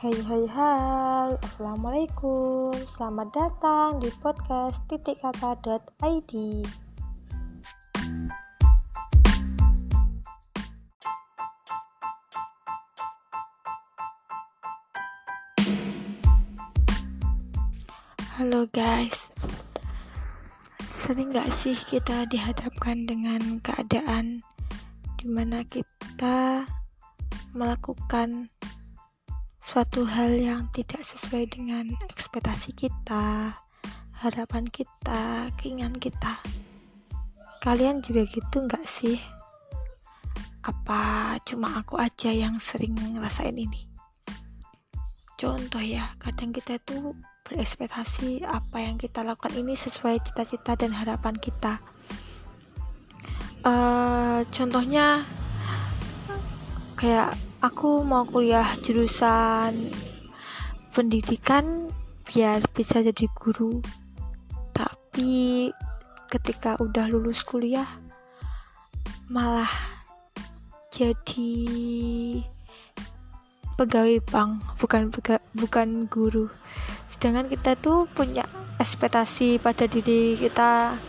Hai hai hai. Assalamualaikum. Selamat datang di podcast titik kata.id Halo guys. Sering gak sih kita dihadapkan dengan keadaan Di mana kita melakukan suatu hal yang tidak sesuai dengan ekspektasi kita, harapan kita, keinginan kita. Kalian juga gitu nggak sih? Apa cuma aku aja yang sering ngerasain ini? Contoh ya, kadang kita tuh berekspektasi apa yang kita lakukan ini sesuai cita-cita dan harapan kita. Uh, contohnya kayak aku mau kuliah jurusan pendidikan biar bisa jadi guru. Tapi ketika udah lulus kuliah malah jadi pegawai bank bukan pega, bukan guru. Sedangkan kita tuh punya ekspektasi pada diri kita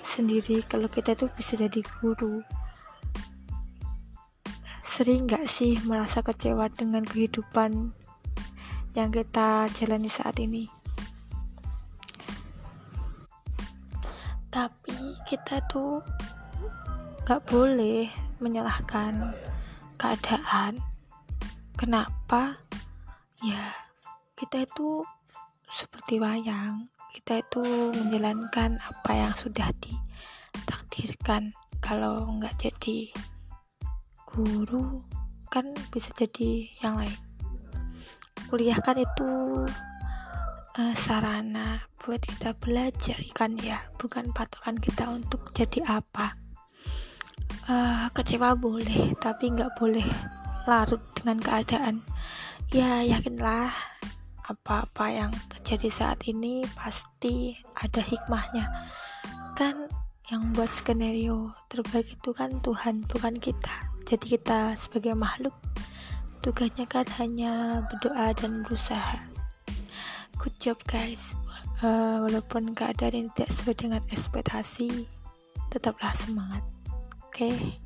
sendiri kalau kita tuh bisa jadi guru Sering gak sih merasa kecewa dengan kehidupan yang kita jalani saat ini? Tapi kita tuh gak boleh menyalahkan keadaan. Kenapa? Ya, kita itu seperti wayang. Kita itu menjalankan apa yang sudah ditakdirkan. Kalau nggak jadi guru kan bisa jadi yang lain. Kuliah kan itu uh, sarana buat kita belajar kan ya bukan patokan kita untuk jadi apa. Uh, kecewa boleh tapi nggak boleh larut dengan keadaan. Ya yakinlah apa-apa yang terjadi saat ini pasti ada hikmahnya. Kan yang buat skenario terbaik itu kan Tuhan bukan kita jadi kita sebagai makhluk tugasnya kan hanya berdoa dan berusaha. Good job guys. Uh, walaupun keadaan tidak sesuai dengan ekspektasi, tetaplah semangat. Oke. Okay?